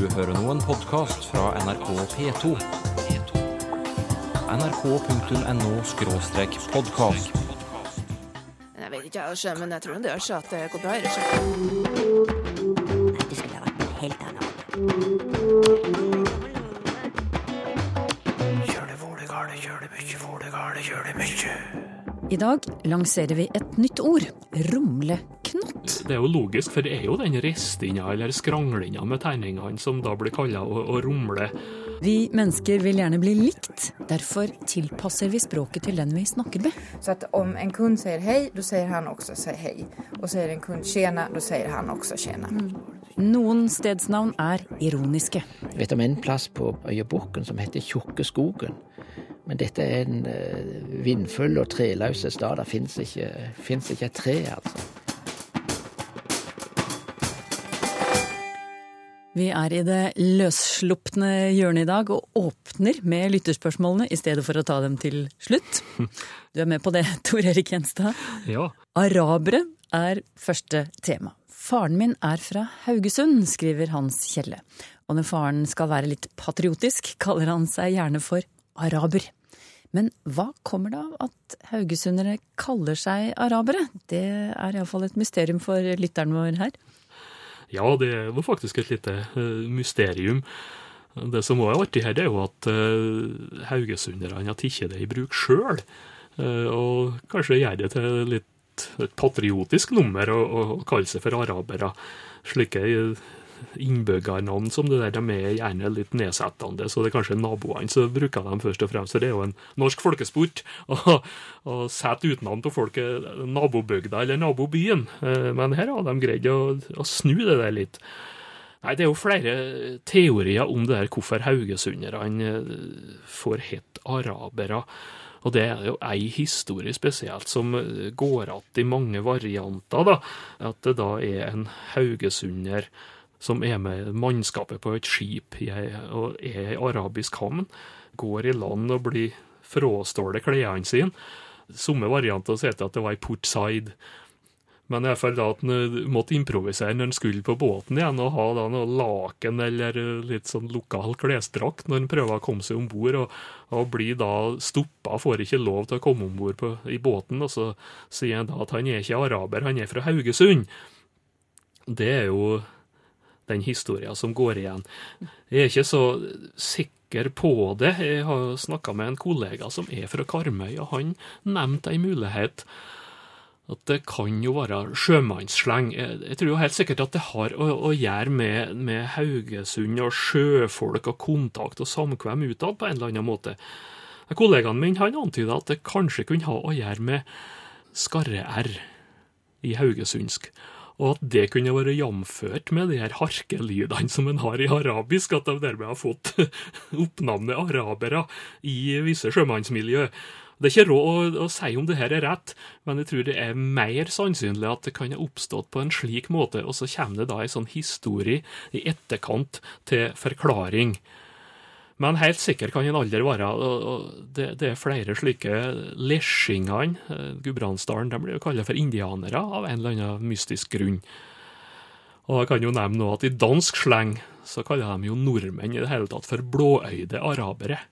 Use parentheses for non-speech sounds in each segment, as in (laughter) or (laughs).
Du hører nå en podkast fra NRK P2. nrk.no-podkast. Jeg vet ikke, jeg, men jeg tror det gjør seg at det går bra. Nei, Det skulle ha vært noe helt annet. I dag lanserer vi et nytt ord. Rumleknott. Det er jo logisk, for det er jo den ristinga eller skranglinga med tegningene som da blir kalla å, å rumle. Vi mennesker vil gjerne bli likt. Derfor tilpasser vi språket til den vi snakker med. Så att om en kund sier hei, da sier han også hei. Og sier en kund tjena, da sier han også tjena. Noen stedsnavn er ironiske. Jeg vet om en plass på Øyebukken som heter Tjukkeskogen. Men dette er en uh, vindfull og treløs stad. Det fins ikke, ikke et tre, altså. Vi er i det løsslupne hjørnet i dag og åpner med lytterspørsmålene i stedet for å ta dem til slutt. (laughs) Du er med på det, (laughs) Tor Erik Gjenstad. Ja, Arabere er første tema. Faren min er fra Haugesund, skriver Hans Kjelle. Og når faren skal være litt patriotisk, kaller han seg gjerne for araber. Men hva kommer det av at haugesundere kaller seg arabere? Det er iallfall et mysterium for lytteren vår her. Ja det er jo faktisk et lite eh, mysterium. Det som òg er artig her, det er jo at uh, haugesunderne har tatt det i bruk sjøl. og kanskje gjør det til litt et patriotisk nummer å, å kalle seg for arabere. Slike eh, innbyggernavn som det der, de er gjerne litt nedsettende, så det er kanskje naboene som bruker dem først og fremst. Så det er jo en norsk folkesport å, sette utnavn på folk eh, nabobygda eller nabobyen. Eh, Men her har de greid å, å snu det der litt. Nei, Det er jo flere teorier om det der hvorfor haugesunderne eh, får hett arabere. Og det er jo ei historie spesielt som går igjen i mange varianter. da, At det da er en haugesunder som er med mannskapet på et skip jeg, og er i arabisk havn, går i land og blir frastjålet klærne sine. Somme varianter sier at det var i port side. Men i hvert da at han måtte improvisere når han skulle på båten igjen, og ha da noe laken eller litt sånn lokal klesdrakt når han prøver å komme seg om bord, og, og blir da stoppa, får ikke lov til å komme om bord i båten. Og så sier han da at han er ikke araber, han er fra Haugesund. Det er jo den historien som går igjen. Jeg er ikke så sikker på det. Jeg har snakka med en kollega som er fra Karmøy, og han nevnte en mulighet at det kan jo være sjømannssleng. Jeg tror jo helt sikkert at det har å, å gjøre med, med Haugesund og sjøfolk og kontakt og samkvem utad på en eller annen måte. Kollegaen min han antyda at det kanskje kunne ha å gjøre med skarre-r i haugesundsk. Og at det kunne være jamført med de her harkelydene som en har i arabisk, at de dermed har fått (laughs) oppnavnet arabere i visse sjømannsmiljø. Det er ikke råd å, å si om det her er rett, men jeg tror det er mer sannsynlig at det kan ha oppstått på en slik måte, og så kommer det da en sånn historie i etterkant til forklaring. Men helt sikker kan en aldri være. det, det er flere slike lesjingene. eh, Gudbrandsdalen de blir jo kalt for indianere av en eller annen mystisk grunn. Og jeg kan jo nevne nå at i dansk sleng så kaller de jo nordmenn i det hele tatt for blåøyde arabere.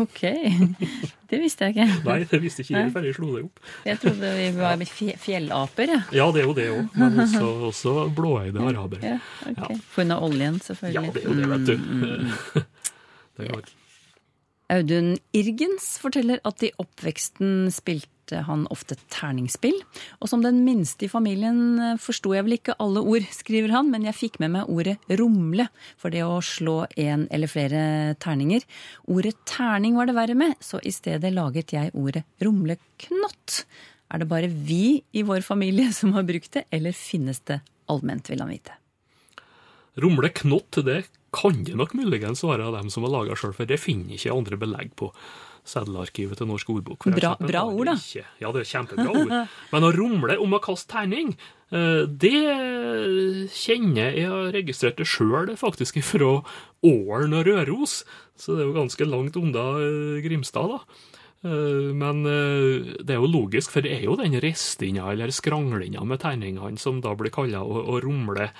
Ok, (laughs) det visste jeg ikke. Nei, det visste ikke jeg før jeg slo det opp. Jeg trodde vi var fje- fjellaper, jeg. Ja, det er jo det òg, men også, også blåøyde arabere. Ja, okay. ja. grunn oljen, selvfølgelig. Ja, det er jo det, vet du. Mm, (laughs) Det er Audun Irgens forteller at i oppveksten spilte han ofte terningspill. Og som den minste i familien eh, forsto jeg vel ikke alle ord, skriver han, men jeg fikk med meg ordet rumle for det å slå en eller flere terninger. Ordet terning var det verre med, så i stedet laget jeg ordet rumleknott. Er det bare vi i vår familie (laughs) som har brukt det, eller finnes det allment, vil han vite. Rumleknott, det kan det nok muligens være av dem som har laga sjøl, for det finner ikke andre belegg på. Seddelarkivet til Norsk ordbok. Bra- bra ord, da. ikke. Ja, det er kjempebra ord. (laughs) Men å rumle om å kaste terning, eh, det kjenner jeg har registrert det sjøl, faktisk, fra Ålen og Røros. Så det er jo ganske langt unna eh, Grimstad, da. Eh, Men det er jo logisk, for det er jo den ristinga eller skranglinga med terningene som da blir kalla å, å rumle.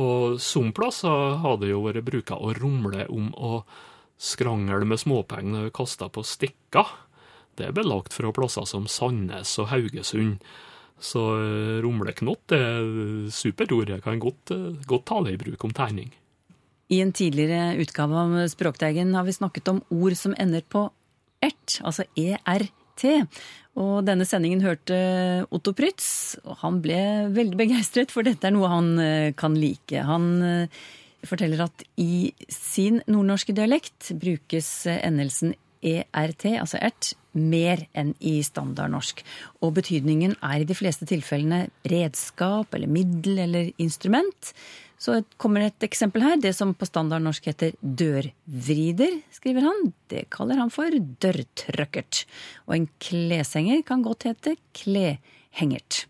Og som plasser har det jo vært bruka å rumle om å skrangle med småpenger kasta på stikker. Det er belagt fra plasser som Sandnes og Haugesund. Så eh, rumleknott er superord. Jeg kan godt, eh, godt ta det i bruk om terning. I en tidligere utgave av Språkteigen har vi snakket om ord som ender på ert, altså ERT. Og denne sendingen hørte Otto Prytz, og han ble veldig begeistret, for dette er noe han eh, kan like. Han forteller at i sin nordnorske dialekt brukes eh, endelsen ERT, altså ert, mer enn i standardnorsk. Og betydningen er i de fleste tilfellene redskap eller middel eller instrument. Så kommer et eksempel her. Det som på standardnorsk heter dørvrider, skriver han, det kaller han for dørtrøkkert. Og en kleshenger kan godt hete klehengert.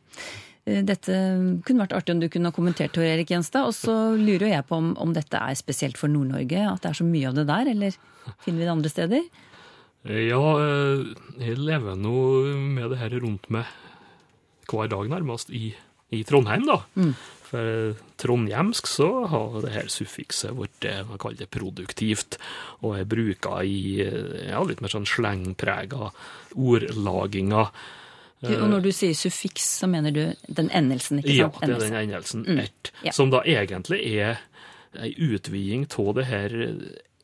Eh, dette kunne vært artig om du kunne ha kommentert, Tor Erik Gjenstad. Og så lurer jeg på om, om dette er spesielt for Nord-Norge, at det er så mye av det der, eller finner vi det andre steder? Ja, eh, jeg lever nå med det her rundt meg hver dag, nærmest, i, i Trondheim, da. Mm. For trondhjemsk så har det her suffikset blitt man kaller det produktivt, og er bruka i ja, litt mer sånn slengprega ordlaginger. Og når du sier suffiks, så mener du den endelsen, ikke sant? Ja, det er den endelsen mm. ert, ja. som da egentlig er ei utviding av det her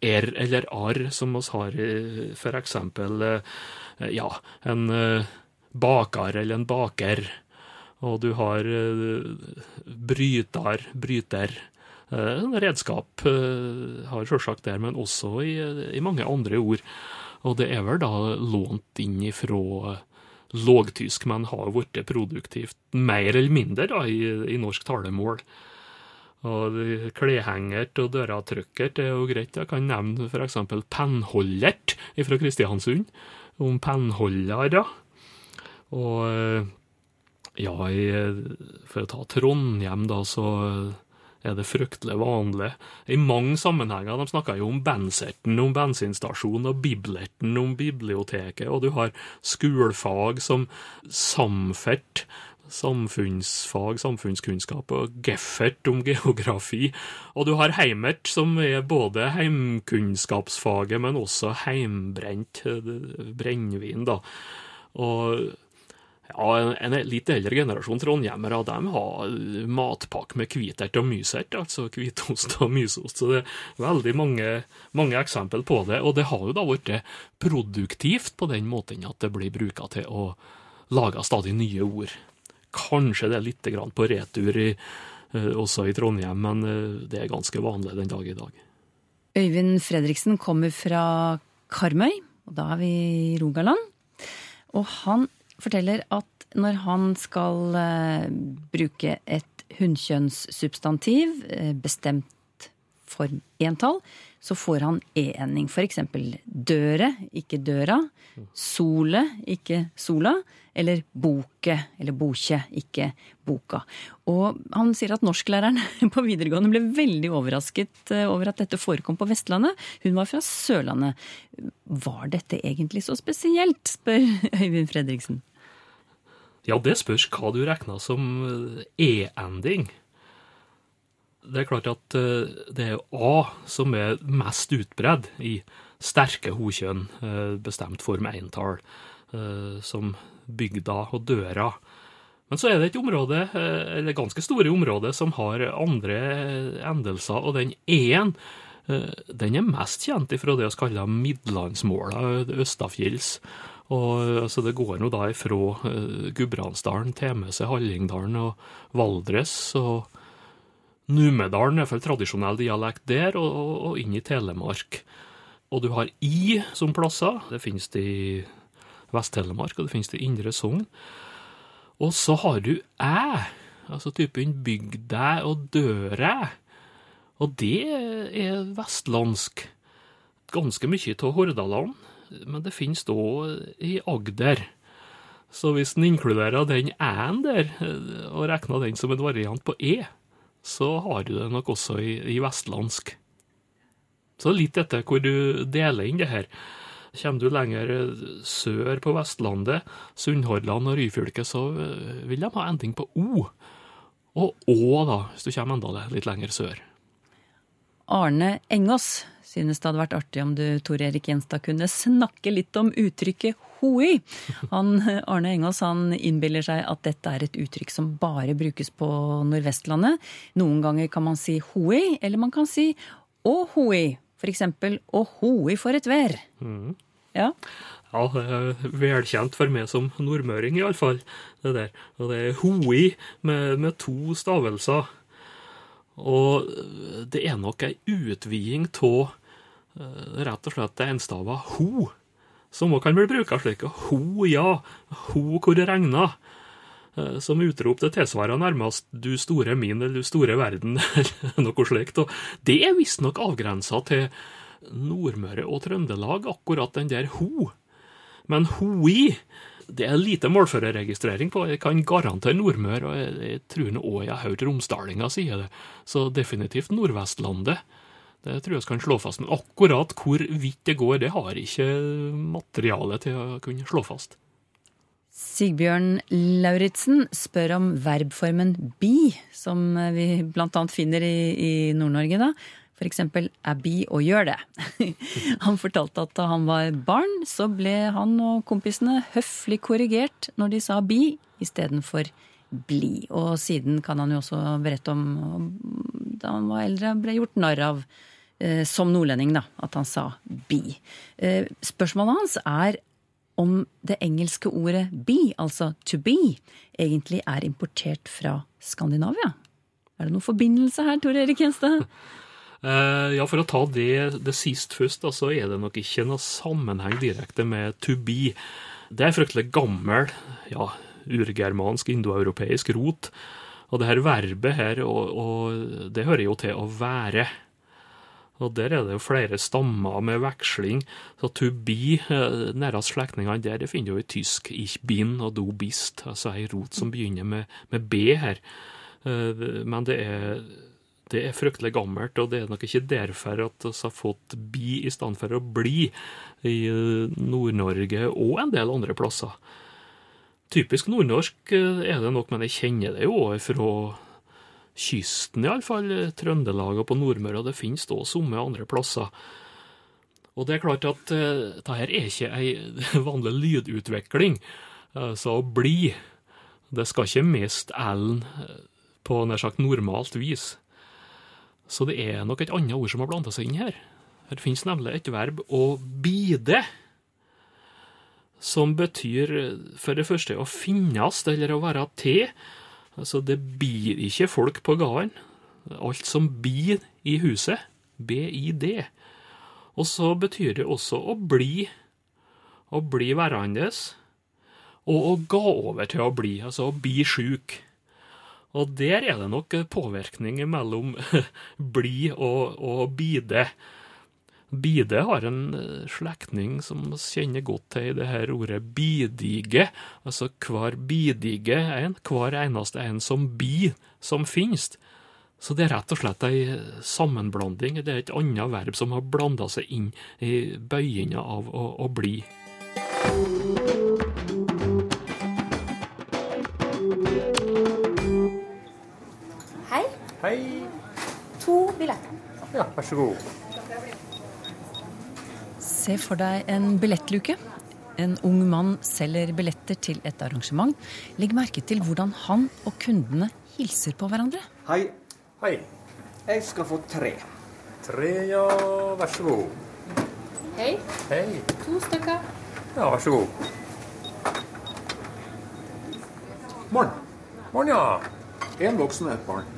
er eller ar som vi har for eksempel ja, en baker eller en baker og du har bryter, bryter. en redskap har selvsagt der, men også i, i, mange andre ord. Og det er vel da lånt inn ifra lågtysk, men har blitt produktivt mer eller mindre da, i, i norsk talemål. Og Klehengert og døratrykkert er jo greit. Jeg kan nevne f.eks. pennholdert fra Kristiansund, om pennholdere. Og ja, i, for å ta Trondheim, da, så er det fryktelig vanlig. I mange sammenhenger. De snakker jo om Benserten, om bensinstasjonen, og Biblerten, om biblioteket, og du har skolefag som Samfert, samfunnsfag, samfunnskunnskap, og Geffert om geografi. Og du har Heimert, som er både heimkunnskapsfaget, men også heimbrent brennevin, da. Og ja, en, en litt eldre generasjon trondhjemmere de har matpakke med hvitert og mysert, altså hvitost og mysost. Så det er veldig mange, mange eksempel på det. Og det har jo da blitt produktivt på den måten at det blir bruka til å lage stadig nye ord. Kanskje det er litt på retur i, eh, også i Trondheim, men eh, det er ganske vanlig den dag i dag. Øyvind Fredriksen kommer fra Karmøy, og da er vi i Rogaland. Og han forteller at når han skal eh, bruke et hunnkjønnssubstantiv, eh, bestemt form entall, så får han e-ending. Eksempel døre, ikke døra. Sole, ikke sola. Eller boke, eller bokje, ikke boka. Og han sier at norsklæreren (laughs) på videregående ble veldig overrasket eh, over at dette forekom på Vestlandet. Hun var fra Sørlandet. Var dette egentlig så spesielt, spør (laughs) Øyvind Fredriksen. Ja, det spørs hva du regner som eh, e-ending. Det er klart at eh, det er A som er mest utbredd i sterke hokjønn, bestemt form entall, som bygda og døra. Men så er det et område, eller ganske store område, som har andre endelser, og den E-en den er mest kjent ifra det vi kaller midlandsmåla østafjells. Og altså, Det går nå da ifra Gudbrandsdalen Temese, Hallingdalen og Valdres og Numedalen er for tradisjonell dialekt der, og, og, og, inn i Telemark. Og du har I som plasser. Det finnes det i Vest-Telemark, og det finnes det Indre Sogn. Og så har du æ, altså typen bygg deg og døræ. Og det er vestlandsk. Ganske mye av Hordaland men det finnes da i Agder. Så hvis en inkluderer den æ-en der, og regner den som en variant på e, så har du det nok også i, i vestlandsk. Så litt etter hvor du deler inn det her. Kommer du lenger sør på Vestlandet, Sunnhordland og Ryfylke, så eh, vil de ha ending på o. Og Å, da, hvis du kommer enda litt lenger sør. Arne Engås synes det hadde vært artig om du, Tor Erik Gjenstad, kunne snakke litt om uttrykket hoi. Han, (laughs) Arne Engås han innbiller seg at dette er et uttrykk som bare brukes på Nordvestlandet. Noen ganger kan man si hoi, eller man kan si å hoi. For eksempel å hoi for et vær. Ja. Ja, det er velkjent for meg som nordmøring, iallfall, det der. Og det er hoi med, med to stavelser. Og det er nok ei utviding av rett og slett det enstava ho, som òg kan bli bruka slik. Ho, ja, ho hvor det regner. Eh, Som utrop det tilsvarer nærmest 'du store min' eller 'du store verden' (laughs) eller noe slikt. Og det er visstnok avgrensa til Nordmøre og Trøndelag, akkurat den der ho. Men hoi det er lite målførerregistrering på. Jeg kan garantere Nordmør, og jeg, jeg tror nå òg jeg har hørt romsdalinger si det. Så definitivt Nordvestlandet. Det tror jeg vi kan slå fast. Men akkurat hvor vidt det går, det har ikke materiale til å kunne slå fast. Sigbjørn Lauritzen spør om verbformen bi, som vi annet finner i, i Nord-Norge. da. Er bi å gjøre det. (laughs) Han fortalte at da han var barn, så ble han og kompisene høflig korrigert når de sa bi istedenfor bli. Og siden kan han jo også berette om da han var eldre, ble gjort narr av eh, som nordlending, da, at han sa bi. Eh, spørsmålet hans er om det engelske ordet be, altså to be, egentlig er importert fra Skandinavia. Er det noen forbindelse her, Tor Erik Gjenstad? (laughs) Eh, ja, For å ta det, det sist først, så så er det nok ikke noe sammenheng direkte med to be. Det er fryktelig gammel, ja, urgermansk, indoeuropeisk rot. Og det her verbet her, og, og det hører jo til å være. Og der er det jo flere stammer med veksling. Så to be, eh, nærmest slektningene der, det finner du i tysk ich bin og du bist, altså ei rot som begynner med, med b her. Eh, Men det er, det er fryktelig gammelt, og det er nok ikke derfor at vi har fått bi i stedet for å bli i eh, Nord-Norge og en del andre plasser. Typisk nordnorsk eh, er det nok, men jeg kjenner det jo fra kysten, iallfall. Trøndelag og på Nordmøre, og det finnes da somme andre plasser. Og det er klart at uh, dette er ikke ei (laughs) vanlig lydutvikling. Så å bli, det skal ikke miste l-en på nær sagt normalt vis. Så det er nok et annet ord som har blanda seg inn her. Her finnes nemlig et verb å bide, som betyr eh, for det første å finnes eller å være til. Altså, det blir ikke folk på gården. Alt som blir i huset, BID. Og så betyr det også å bli, å bli hverandres. og å gå over til å bli, altså å bli sjuk. Og der er det nok påvirkning mellom (laughs) bli og, og bide. Bide har en eh, slektning som kjenner godt til i det her ordet bidige. Altså hver bidige en, hver eneste en som bi, som finnes. Så det er rett og slett ei sammenblanding. Det er et annet verb som har blanda seg inn i bøyinga av å, å bli. Hei. To billetter. Ja, vær så god. Se for deg en billettluke. En ung mann selger billetter til et arrangement. Legg merke til hvordan han og kundene hilser på hverandre. Hei, Hei. jeg skal få tre. Tre, ja, vær så god. Hei. Hei. To stykker. Ja, vær så god. Morgen. Morn, ja. En voksen og et barn.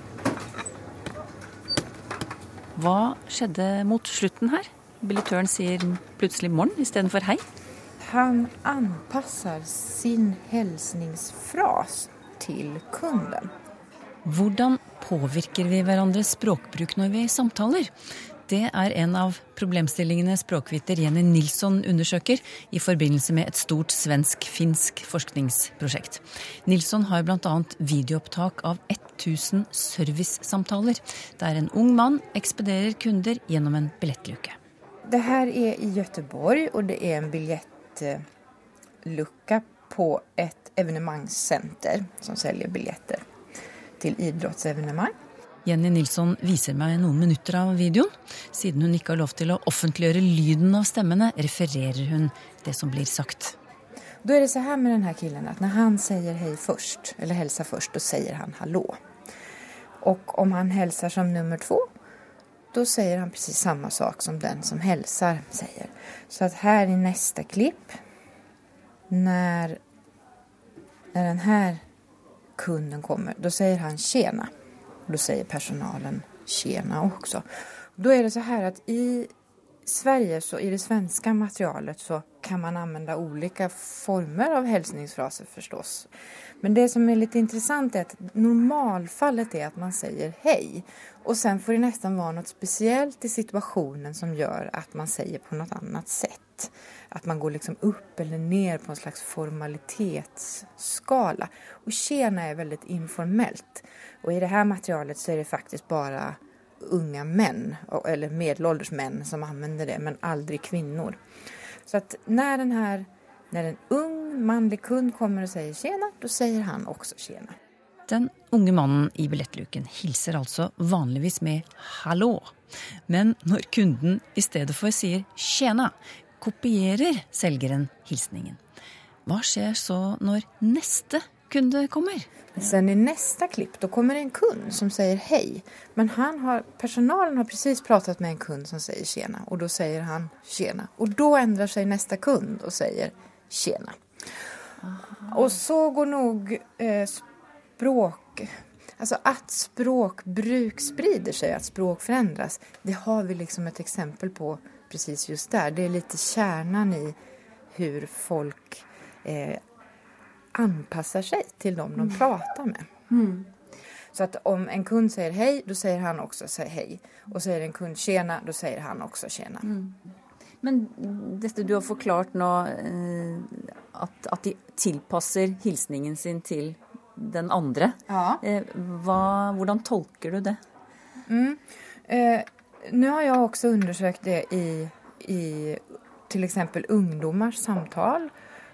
Hva skjedde mot slutten her? Billettøren sier plutselig morgen istedenfor hei. Han anpasser sin hilsningsfras til kunden. Hvordan påvirker vi hverandres språkbruk når vi samtaler? Det er en av problemstillingene språkviter Jenny Nilsson undersøker i forbindelse med et stort svensk-finsk forskningsprosjekt. Nilsson har bl.a. videoopptak av 1000 servicesamtaler, der en ung mann ekspederer kunder gjennom en billettluke. Det her er i Göteborg og det er en billettlukke på et evenemangssenter som selger billetter. til idrottsevenemang. Jenny Nilsson viser meg noen minutter av videoen. Siden hun ikke har lov til å offentliggjøre lyden av stemmene, refererer hun det som blir sagt. Da er det så her med denne killen at når han sier hei først, eller hilser først, da sier han hallo. Og om han hilser som nummer to, da sier han precis samme sak som den som hilser sier. Så her i neste klipp, når, når denne kunden kommer, da sier han tjena. Och då säger personalen tjena också. Då är det så här att i Sverige, så i det svenska materialet, så kan man använda olika former av hälsningsfraser förstås. Men det som är lite intressant är att normalfallet är att man säger hej. Och sen får det nästan vara något speciellt i situationen som gör att man säger på något annat sätt. Att man går liksom upp eller ner på en slags formalitetsskala. Och tjena är väldigt informellt. Och i det här materialet så är det faktiskt bara unga män, eller medelålders män som använder det, men aldrig kvinnor. Så att när den här, när en ung manlig kund kommer och säger tjena, då säger han också tjena. Den unge mannen i billettluken hilser altså vanligvis med hallå. Men når kunden i stedet for sier tjena, kopierer selgeren hilsningen. Hva skjer så når neste kunde kommer? Sen i neste klipp da kommer det en kund som sier hei. Men han har, personalen har precis pratet med en kund som sier tjena Og da sier han tjena. Og da endrer seg neste kund sier säger tjena. Og så går nok eh, språk... Alltså att språkbruk sprider seg, at språk förändras, det har vi liksom ett exempel på precis just der. Det er litt kjernen i hur folk eh, anpassar sig till dem de mm. pratar med. Mm. Så att om en kund sier hei, da sier han også hei. Og sier en kund tjena, da sier han også tjena. Mm. Men dette du har forklart nå, eh, at, at, de tilpasser hilsningen sin til den andre. Ja. Eh, hva, hvordan tolker du det? Mm. Eh, nå har jeg også undersøkt det i, i f.eks. ungdommers samtale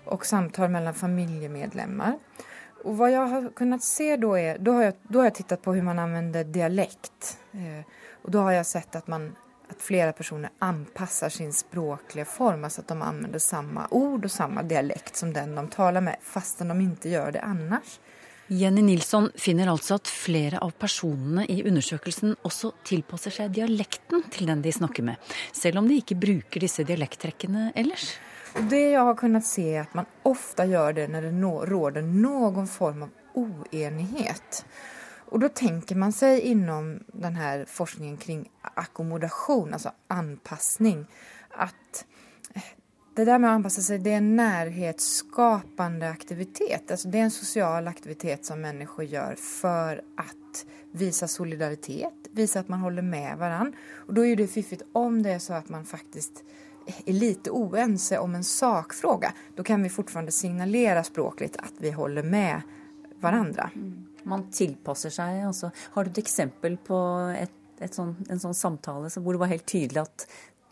samtal samtale samtal familiemedlemmer. Og hva jeg jag har kunnet se da, er Da har jeg, då har jag tittat på hur man anvender dialekt. Eh, og da har jeg sett at man, att flere personer anpasser sin språklige form, altså at de anvender samme ord og samme dialekt som den de taler med, fastän de ikke gjør det ellers. Jenny Nilsson finner altså at flere av personene i undersøkelsen også tilpasser seg dialekten til den de snakker med, selv om de ikke bruker disse dialekttrekkene ellers. Det jeg har kunnet se er at man ofte gjør det når det råder noen form av oenighet. Och då tänker man sig inom den forskningen kring akkommodation, alltså anpassning, att eh, det där med att anpassa sig, det är en närhetsskapande aktivitet. Alltså det är en social aktivitet som människor gör för att visa solidaritet, visa att man håller med varann. Och då är det fiffigt om det är så att man faktiskt är lite oense om en sakfråga, då kan vi fortfarande signalera språkligt att vi håller med varandra. Mm. Man tilpasser seg. Altså. Har du et eksempel på et, et sånn, en sånn samtale hvor det var helt tydelig at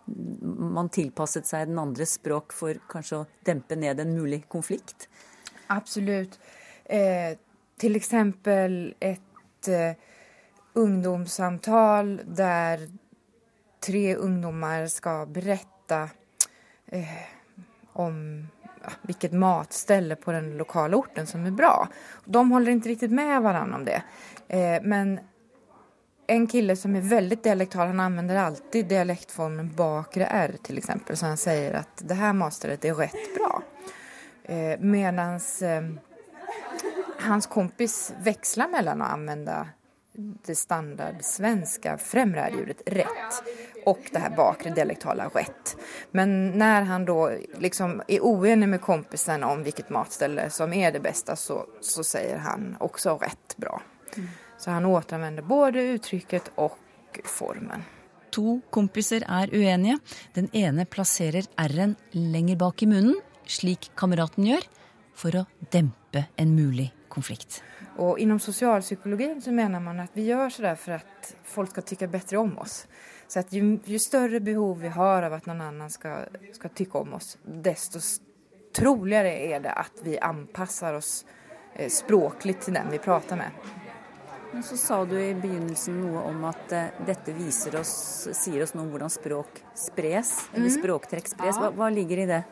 man tilpasset seg den andres språk for kanskje å dempe ned en mulig konflikt? Absolutt. Eh, til eksempel et eh, ungdomssamtal der tre ungdommer skal berette eh, om vilket matställe på den lokala orten som är bra. De håller inte riktigt med varandra om det. Eh, men en kille som är väldigt dialektal, han använder alltid dialektformen bakre R till exempel. Så han säger att det här matstället är rätt bra. Eh, medans eh, hans kompis växlar mellan att använda det standardsvenska främre ljudet rätt och det här bakre dialektala rätt. Men när han då liksom är oenig med kompisen om vilket matställe som är det bästa så, så säger han också rätt bra. Så han återanvänder både uttrycket och formen. To kompiser er uenige. Den ene plasserer r-en lenger bak i munnen, slik kameraten gjør, for å dempe en mulig konflikt. Och inom socialpsykologin så menar man att vi gör sådär för att folk ska tycka bättre om oss. Så att ju, ju, större behov vi har av att någon annan ska, ska tycka om oss, desto troligare är det att vi anpassar oss eh, språkligt till den vi pratar med. Men så sa du i begynnelsen noe om at eh, dette viser oss, sier oss noe om hvordan språk spres, eller språktrekk spres. Hva, hva ligger i det?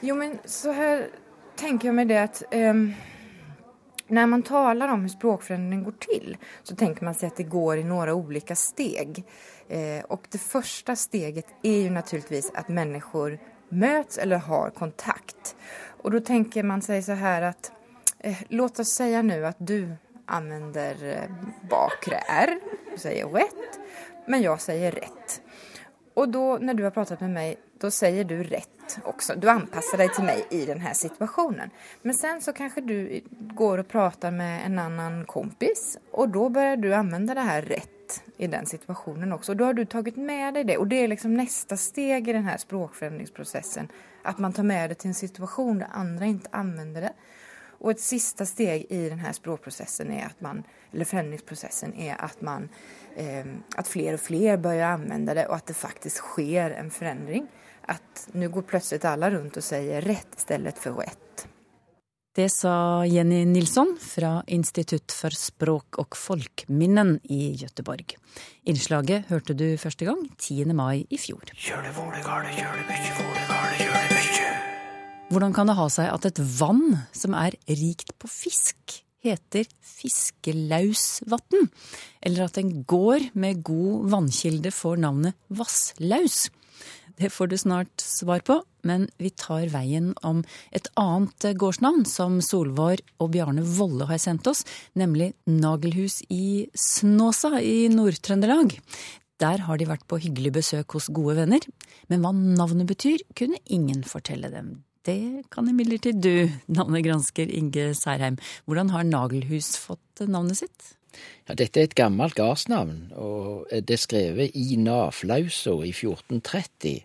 Jo, men så her tenker jeg meg det at ehm, när man talar om hur språkförändring går till så tänker man sig att det går i några olika steg. Eh, och det första steget är ju naturligtvis att människor möts eller har kontakt. Och då tänker man sig så här att eh, låt oss säga nu att du använder eh, bakre R, du säger men jag säger rätt. Och då när du har pratat med mig, då säger du rätt också. Du anpassar dig till mig i den här situationen. Men sen så kanske du går och pratar med en annan kompis och då börjar du använda det här rätt i den situationen också. Och då har du tagit med dig det och det är liksom nästa steg i den här. Att man tar med det till en situation där andra inte använder det. Och et siste steg i denne språkprosessen er at att man, eller forandringsprosessen er at man, eh, at flere og flere begynner å anvende det og at det faktisk skjer en forandring. At nå går plutselig alle rundt og sier 'rett' i stedet for 'ett'. Det sa Jenny Nilsson fra Institutt for språk og folkminnen i Gøteborg. Innslaget hørte du første gang 10. mai i fjor. Hvordan kan det ha seg at et vann som er rikt på fisk, heter fiskelausvatn? Eller at en gård med god vannkilde får navnet vasslaus? Det får du snart svar på, men vi tar veien om et annet gårdsnavn som Solvår og Bjarne Volle har sendt oss, nemlig Nagelhus i Snåsa i Nord-Trøndelag. Der har de vært på hyggelig besøk hos gode venner, men hva navnet betyr, kunne ingen fortelle dem. Det kan imidlertid du, navnegransker Inge Særheim. Hvordan har Nagelhus fått navnet sitt? Ja, dette er et gammelt gardsnavn, og det er skrevet i Naflausa i 1430.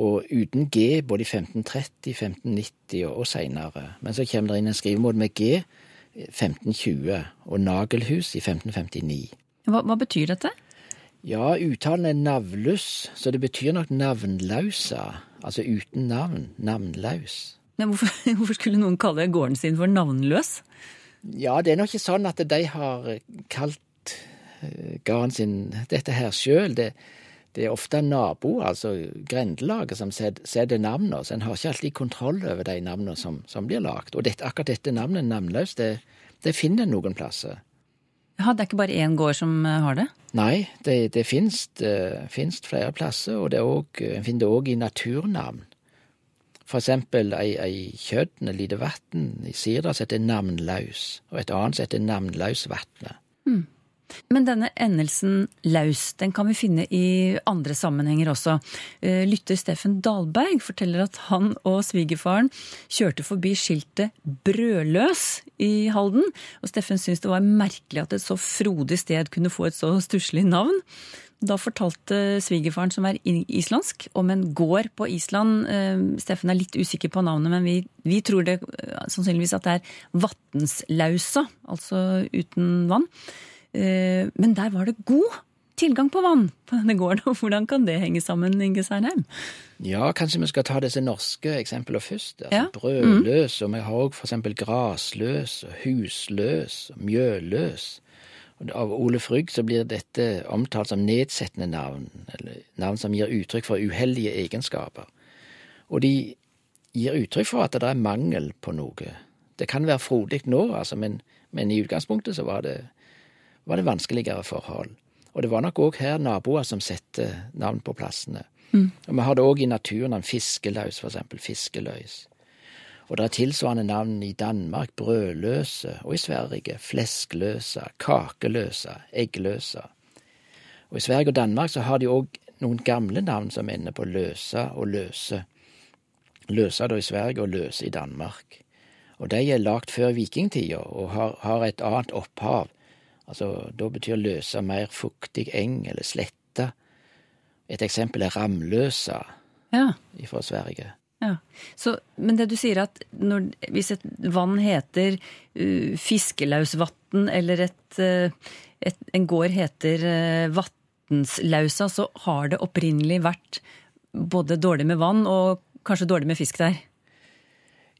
Og uten G både i 1530, 1590 og, seinere. Men så kommer det inn en skrivemåte med G 1520 og Nagelhus i 1559. Hva, hva betyr dette? Ja, uttalen er navlus, så det betyr nok navnlausa. Altså uten navn. Navnløs. Men hvorfor, (laughs) hvorfor skulle noen kalle gården sin for navnløs? Ja, det er nok ikke sånn at de har kalt eh, gården sin dette her sjøl. Det, det er ofte naboer, altså grendelaget, som set- setter navnene. Så en har ikke alltid kontroll over de navnene som, som blir lagd. Og dette, akkurat dette navnet, navnløs, det, det finner en noen plasser. Ja, Det er ikke bare én gård som eh, har det? Nei, det, det finnes, flere plasser, og det også, en finner det òg i naturnavn. For eksempel ei, ei kjøtten, et lite vann i Sirdal som heter Navnlaus, og et annet som heter Navnlausvatnet. Men denne endelsen laus, den kan vi finne i andre sammenhenger også. Eh, Lytter Steffen Dahlberg forteller at han og svigerfaren kjørte forbi skiltet Brødløs i Halden, og Steffen syntes det var merkelig at et så frodig sted kunne få et så stusslig navn. Da fortalte svigerfaren, som er islandsk, om en gård på Island. Eh, Steffen er litt usikker på navnet, men vi, vi tror det eh, sannsynligvis at det er Vatnslausa, altså uten vann. Eh, Men der var det god tilgang på vann på denne gården. og Hvordan kan det henge sammen, Inge Seinheim? Ja, kanskje vi skal ta disse norske eksemplene først. Altså Ja. Brødløs, og vi har òg for eksempel grasløs, og husløs, og mjølløs. Av Ole Frygg så blir dette omtalt som nedsettende navn, eller navn som gir uttrykk for uheldige egenskaper. Og de gir uttrykk for at det er mangel på noe. Det kan være frodig nå, altså, men, men i utgangspunktet så var det, var det vanskeligere forhold. Og det var nok òg her naboer som satte navn på plassene. Og Vi har det òg i naturen, en fiskelaus, for eksempel. Fiskeløys. Og det er tilsvarende navn i Danmark, brødløse, og i Sverige fleskløse, kakeløse, eggløse. Og i Sverige og Danmark så har de òg noen gamle navn som ender på løse og løse. Løse da i Sverige og løse i Danmark. Og de er lagd før vikingtida og har, har et annet opphav. Altså, da betyr løse mer fuktig eng eller slette. Et eksempel er ramløsa Ja, fra Sverige. ja. Så, men det du sier at når, hvis et vann heter uh, Fiskelausvatn, eller et, uh, et, en gård heter uh, Vatnslausa, så har det opprinnelig vært både dårlig med vann og kanskje dårlig med fisk der?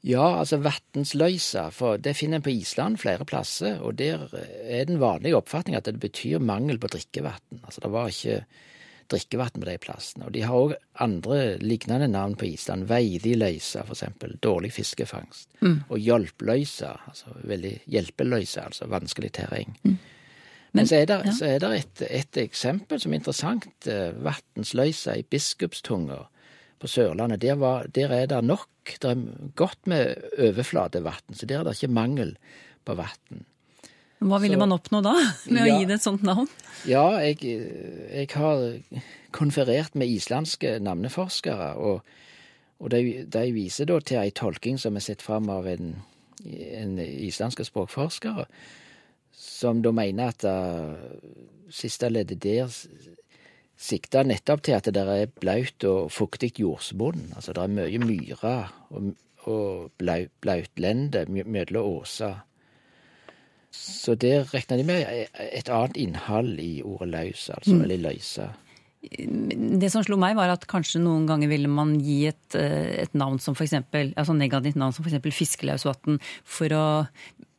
Ja, altså vatnsløysa, for det finner en på Island flere plasser, og der er den vanlige oppfatning at det betyr mangel på drikkevann. Altså det var ikke drikkevann på de plassene. Og de har òg andre lignende navn på Island. Veidiløysa, for eksempel. Dårlig fiskefangst. Og hjelpløysa, altså veldig hjelpeløysa, altså vanskelig terreng. Men, så er det, ja. så er det et, et eksempel som er interessant. eh, Vatnsløysa i Biskupstunga på Sørlandet. Der, var, der er det nok. Det er godt med overflatevann, så der er det ikke mangel på vann. Hva ville Så- man oppnå da, (laughs) med Ja. å gi det et sånt navn? Ja, jeg, jeg har konferert med islandske navneforskere, og, og de, de viser da til ei tolking som er sett fram av en, en islandske språkforskere, som da mener at uh, siste leddet der s- sikter nettopp til at det der er blaut og fuktig jordsbunn. Altså det er mye myrer og, og blautlende mellom åser. Så der regna de med et annet innhold i ordet løs, altså, eller løyse. Det som slo meg, var at kanskje noen ganger ville man gi et, eh, et navn som for eksempel, altså negativt navn som f.eks. Fiskelausvatn, for å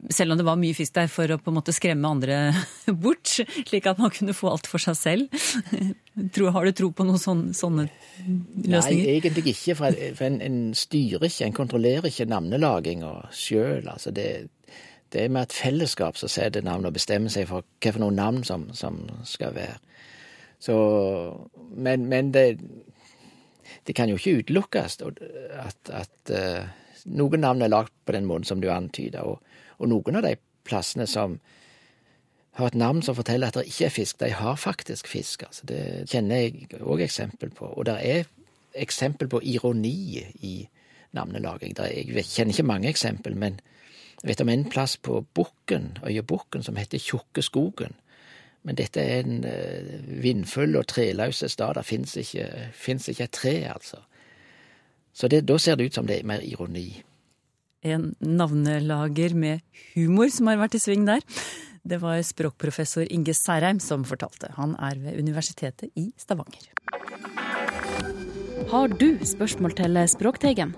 selv om det var mye fisk der, for å på en måte skremme andre (laughs) bort, slik at man kunne få alt for seg selv. (laughs) Har du tro på noen sånne, sånne Nei, egentlig ikke, for, for en, en styrer ikke, en kontrollerer ikke navnelaginga sjøl. Altså det, det er med et fellesskap som setter navn og bestemmer seg for hva for noen navn som, som skal være. Så, men, men det, det kan jo ikke utelukkes at, at uh, noen navn er lagd på den måten som du antyder, og, og noen av de plassene som har et navn som forteller at det ikke er fisk, de har faktisk fisk. Altså, det kjenner jeg òg eksempel på. Og det er eksempel på ironi i navnelaging. Der er- jeg kjenner ikke mange eksempel, men jeg vet om en plass på Bukken, øya som heter Tjukke skogen. Men dette er en eh, vindfull og treløs stad. Det fins ikke, ikke et tre, altså. Så det, da ser det ut som det er mer ironi. En navnelager med humor som har vært i sving der. Det var språkprofessor Inge Særheim som fortalte. Han er ved Universitetet i Stavanger. Har du spørsmål til Språkteigen?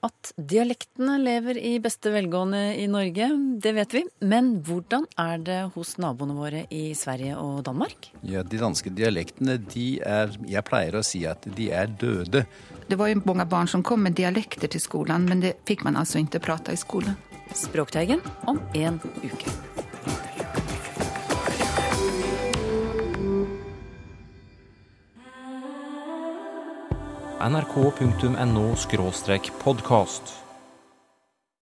At dialektene lever i beste velgående i Norge, det vet vi. Men hvordan er det hos naboene våre i Sverige og Danmark? Ja, De danske dialektene de er Jeg pleier å si at de er døde. Det var jo mange barn som kom med dialekter til skolen, men det fikk man altså ikke prata i skolen. Språkteigen om en uke. nrk.no podkast.